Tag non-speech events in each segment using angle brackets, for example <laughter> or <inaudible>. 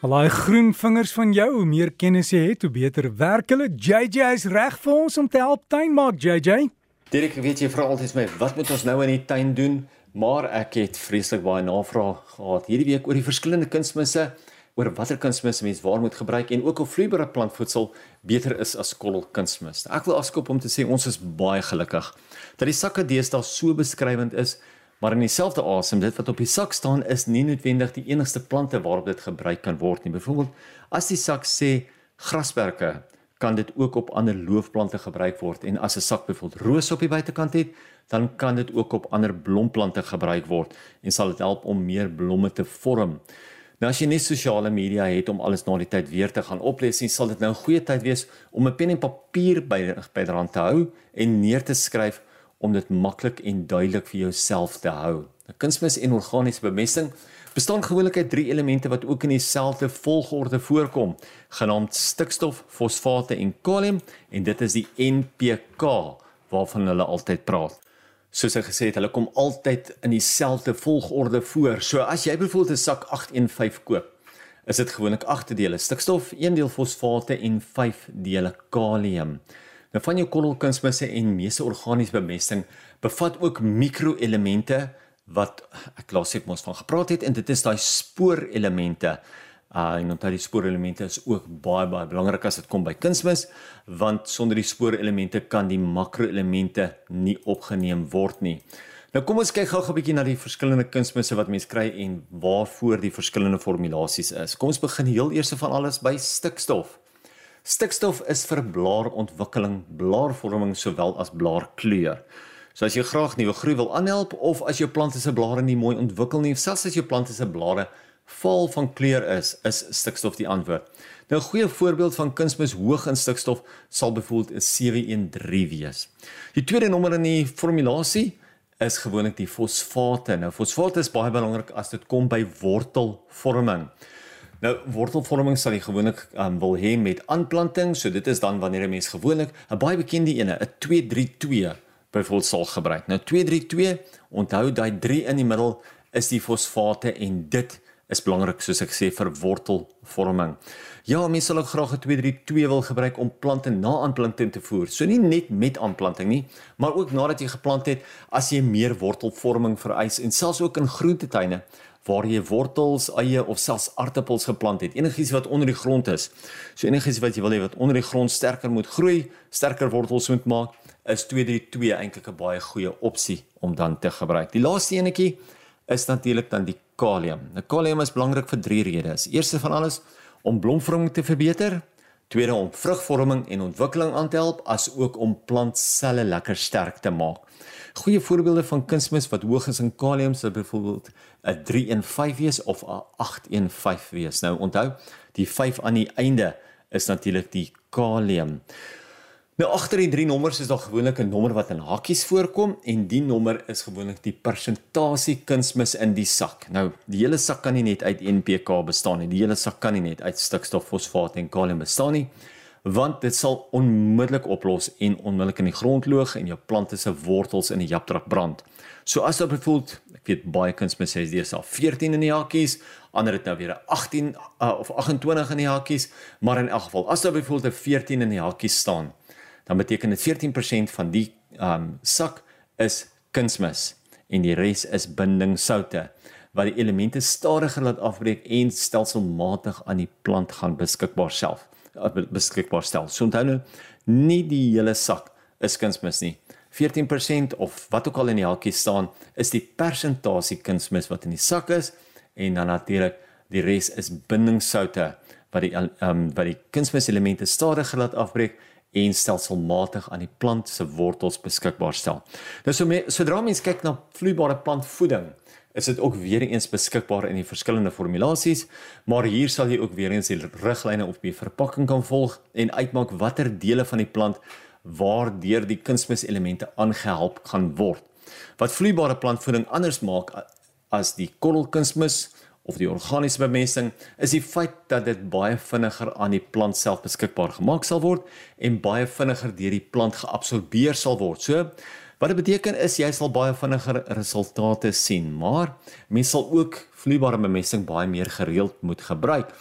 Al daai groen vingers van jou, hoe meer kennis jy het, hoe beter werk hulle. JJ is reg vir ons om te help tuin maak, JJ. Dirk, weet jy vra altyd my, wat moet ons nou in die tuin doen? Maar ek het vreeslik baie navrae gehad hierdie week oor die verskillende kunsmisse, oor watter kunsmisse mens waar moet gebruik en ook of vloeibare plantvoedsel beter is as koolkunsmis. Ek wil afskop om te sê ons is baie gelukkig dat die sakke deesdae so beskrywend is Maar in dieselfde asem, dit wat op die sak staan is nie noodwendig die enigste plante waarop dit gebruik kan word nie. Byvoorbeeld, as die sak sê grasperke, kan dit ook op ander loofplante gebruik word en as 'n sak byvoorbeeld rose op die buitekant het, dan kan dit ook op ander blomplante gebruik word en sal dit help om meer blomme te vorm. Nou as jy nie sosiale media het om alles na die tyd weer te gaan oplees nie, sal dit nou 'n goeie tyd wees om 'n pen en papier by byderhand te hou en neer te skryf om dit maklik en duidelik vir jouself te hou. 'n Kunsmis en organiese bemesting bestaan gewoonlik uit drie elemente wat ook in dieselfde volgorde voorkom, genaamd stikstof, fosfate en kalium en dit is die NPK waarvan hulle altyd praat. Soos ek gesê het, hulle kom altyd in dieselfde volgorde voor. So as jy byvoorbeeld 'n sak 815 koop, is dit gewoonlik 8 dele stikstof, 1 deel fosfate en 5 dele kalium. Nou van jou korrelkunsmisse en meeste organiese bemesting bevat ook mikroelemente wat ek laas ek mos van gepraat het en dit is daai spoorelemente. Uh en onthou die spoorelemente is ook baie baie belangrik as dit kom by kunsmis want sonder die spoorelemente kan die makroelemente nie opgeneem word nie. Nou kom ons kyk gou-gou 'n bietjie na die verskillende kunsmisse wat mense kry en waarvoor die verskillende formulasies is. Kom ons begin heel eers van alles by stikstof. Stikstof is vir blaarontwikkeling, blaarvorming sowel as blaarkleur. So as jy graag nuwe groei wil aanhelp of as jou plante se blare nie mooi ontwikkel nie, selfs as jou plante se blare vaal van kleur is, is stikstof die antwoord. Nou 'n goeie voorbeeld van kunsmis hoog in stikstof sal byvoorbeeld 'n 713 wees. Die tweede nommer in die formulasie is gewoonlik die fosfate. Nou fosfate is baie belangrik as dit kom by wortelvorming. Nou wortelvorming sal jy gewoonlik um, wil hê met aanplanting, so dit is dan wanneer 'n mens gewoonlik 'n baie bekende ene, 'n 232 byvoorbeeld sal gebruik. Nou 232, onthou daai 3 in die middel is die fosfate en dit is belangrik soos ek sê vir wortelvorming. Ja, mense sal ook graag 'n 232 wil gebruik om plante na aanplanting te voer. So nie net met aanplanting nie, maar ook nadat jy geplant het as jy meer wortelvorming vereis en selfs ook in groentetuine waar jy wortels, eie of selfs aartappels geplant het. Enigiets wat onder die grond is. So enigiets wat jy wil hê wat onder die grond sterker moet groei, sterker wortels moet maak, is 232 eintlik 'n baie goeie opsie om dan te gebruik. Die laaste enetjie is natuurlik dan die kalium. Nou kalium is belangrik vir drie redes. Eerste van alles om blomvorming te verbeter, tweede om vrugvorming en ontwikkeling aan te help, as ook om plantselle lekker sterk te maak. Goeie voorbeelde van kunsmis wat hoog is in kalium sou byvoorbeeld 'n 315 wees of 'n 815 wees. Nou onthou, die 5 aan die einde is natuurlik die kalium. Nou agter die drie nommers is daar gewoonlik 'n nommer wat in hakkies voorkom en die nommer is gewoonlik die persentasie kunsmis in die sak. Nou, die hele sak kan nie net uit NPK bestaan nie. Die hele sak kan nie net uit stikstof, fosfaat en kalium bestaan nie want dit sal onmiddellik oplos en onmiddellik in die grond loog en jou plante se wortels in die japtrap brand. So as jy bevoel, ek weet baie kunsmis sê dis al 14 in die hakkies, ander het nou weer 18 uh, of 28 in die hakkies, maar in elk geval as jy bevoel 'n 14 in die hakkies staan, dan beteken dit 14% van die um sak is kunsmis en die res is bindingsoute wat die elemente stadiger laat afbreek en stelselmatig aan die plant gaan beskikbaar self beskikbaar stel. So onthou nou, nie die hele sak is kunsmis nie. 14% of wat ook al in die hakkie staan, is die persentasie kunsmis wat in die sak is en dan natuurlik die res is bindingssoute wat die um, wat die kunsmiselemente stadig laat afbreek en stelselmatig aan die plant se wortels beskikbaar stel. Nou so me, sodra mens kyk na vloeibare plantvoeding, is dit ook weer eens beskikbaar in die verskillende formulasies, maar hier sal jy ook weer eens die riglyne op die verpakking kan volg en uitmaak watter dele van die plant waardeur die kunsmiselemente aangehelp gaan word. Wat vloeibare plantvoeding anders maak as die korrelkunsmis of die organiese bemesting is die feit dat dit baie vinniger aan die plant self beskikbaar gemaak sal word en baie vinniger deur die plant geabsorbeer sal word. So Wat dit beteken is jy sal baie vinniger resultate sien, maar mens sal ook vloeibare bemesting baie meer gereeld moet gebruik.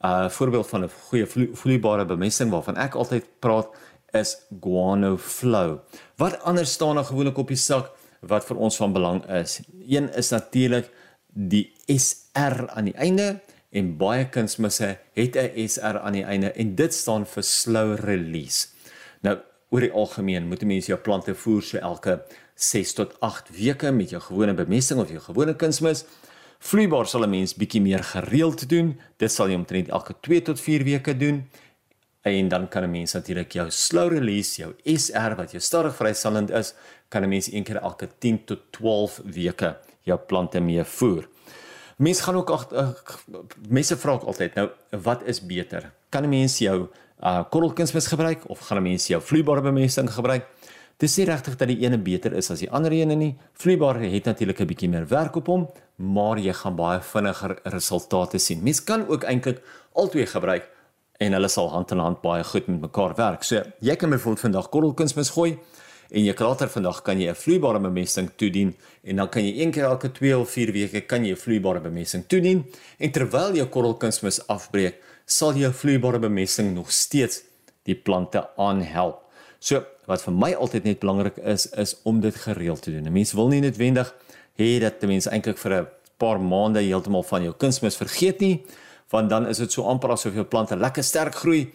'n uh, voorbeeld van 'n goeie vloeibare bemesting waarvan ek altyd praat is guano flow. Wat anders staan daar gewoonlik op die sak wat vir ons van belang is? Een is natuurlik die SR aan die einde en baie kunsmisse het 'n SR aan die einde en dit staan vir slow release. Nou oor die algemeen moet 'n mens jou plante voer so elke 6 tot 8 weke met jou gewone bemesting of jou gewone kunsmis. Vloeibaar sal 'n mens bietjie meer gereeld doen. Dit sal jy omtrent elke 2 tot 4 weke doen. En dan kan 'n mens natuurlik jou slow release, jou SR wat jou stadig vrysallend is, kan 'n mens een keer elke 10 tot 12 weke jou plante mee voer. Mense gaan ook ag mense vra ook altyd nou wat is beter? Kan 'n mens jou uh korrelkunsmis gebruik of gaan 'n mens jou vloeibare bemesting gebruik? Dis nie regtig dat die ene beter is as die ander ene nie. Vloeibare het natuurlik 'n bietjie meer werk op hom, maar jy gaan baie vinniger resultate sien. Mens kan ook eintlik albei gebruik en hulle sal hand in hand baie goed met mekaar werk. So, jy kan byvoorbeeld vandag korrelkunsmis gooi en jy later vandag kan jy 'n vloeibare bemesting toedien en dan kan jy een keer elke 2 of 4 weke kan jy 'n vloeibare bemesting toedien en terwyl jy korrelkunsmis afbreek, sal jou vloeibare bemesting nog steeds die plante aanhelp. So, wat vir my altyd net belangrik is, is om dit gereeld te doen. Mense wil nie noodwendig hê dat mense eintlik vir 'n paar maande heeltemal van jou kunsmis vergeet nie, want dan is dit so amper asof jou plante lekker sterk groei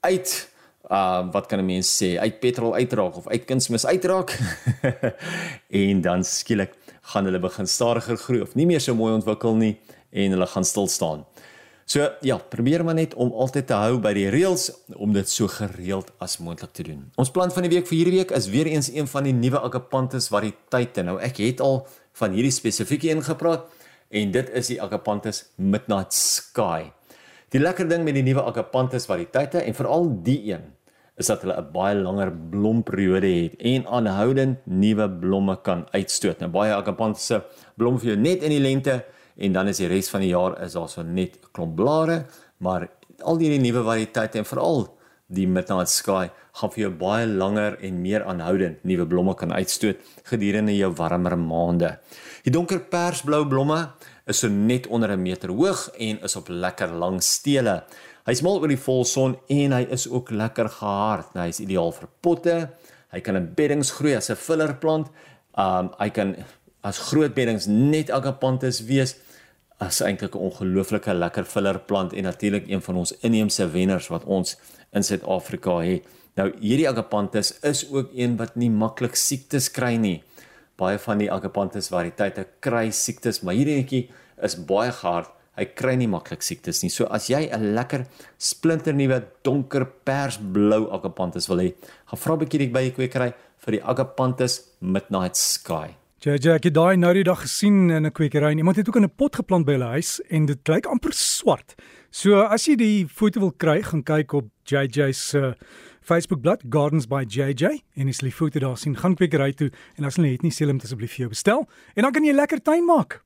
uit uh wat kan 'n mens sê uit petrol uitraak of uit kunsmis uitraak <laughs> en dan skielik gaan hulle begin stadiger groei of nie meer so mooi ontwikkel nie en hulle gaan stil staan. So ja, probeer maar net om altyd te hou by die reëls om dit so gereeld as moontlik te doen. Ons plan van die week vir hierdie week is weer eens een van die nuwe Agapanthus variëteite. Nou ek het al van hierdie spesifieke een gepraat en dit is die Agapanthus Midnight Sky. Die lekker ding met die nuwe Agapanthus variëteite en veral die een is dat hulle 'n baie langer blomperiode het en aanhoudend nuwe blomme kan uitstoot. Nou baie Agapanthusse blom vir jou net in die lente en dan is die res van die jaar is daar so net klomp blare, maar al die nuwe variëteite en veral die Midnight Sky gaan vir jou baie langer en meer aanhoudend nuwe blomme kan uitstoot gedurende jou warmer maande. Die donker persblou blomme is so net onder 'n meter hoog en is op lekker lang stele. Hy's mal oor die volson en hy is ook lekker gehard. Nou, hy's ideaal vir potte. Hy kan in beddings groei as 'n filler plant. Um hy kan as groot beddings net agapanthus wees. As eintlik 'n ongelooflike lekker filler plant en natuurlik een van ons inheemse wenners wat ons in Suid-Afrika het. Nou hierdie agapanthus is ook een wat nie maklik siektes kry nie baie van die agapanthus variëteite kry siektes, maar hierdie netjie is baie gehard. Hy kry nie maklik siektes nie. So as jy 'n lekker splinternuwe donker persblou agapanthus wil hê, gaan vra 'n bietjie by die kwekery vir die agapanthus Midnight Sky. Ja, ja, ek het daai nou die dag gesien in 'n kwekery. Iemand het ook in 'n pot geplant by hulle huis en dit lyk amper swart. So as jy die foto wil kry, gaan kyk op JJ se uh, Facebookblad Gardens by JJ en as jy die foto daar sien, gaan kwekery toe en as hulle het nie moet asseblief vir jou bestel en dan kan jy lekker tuin maak.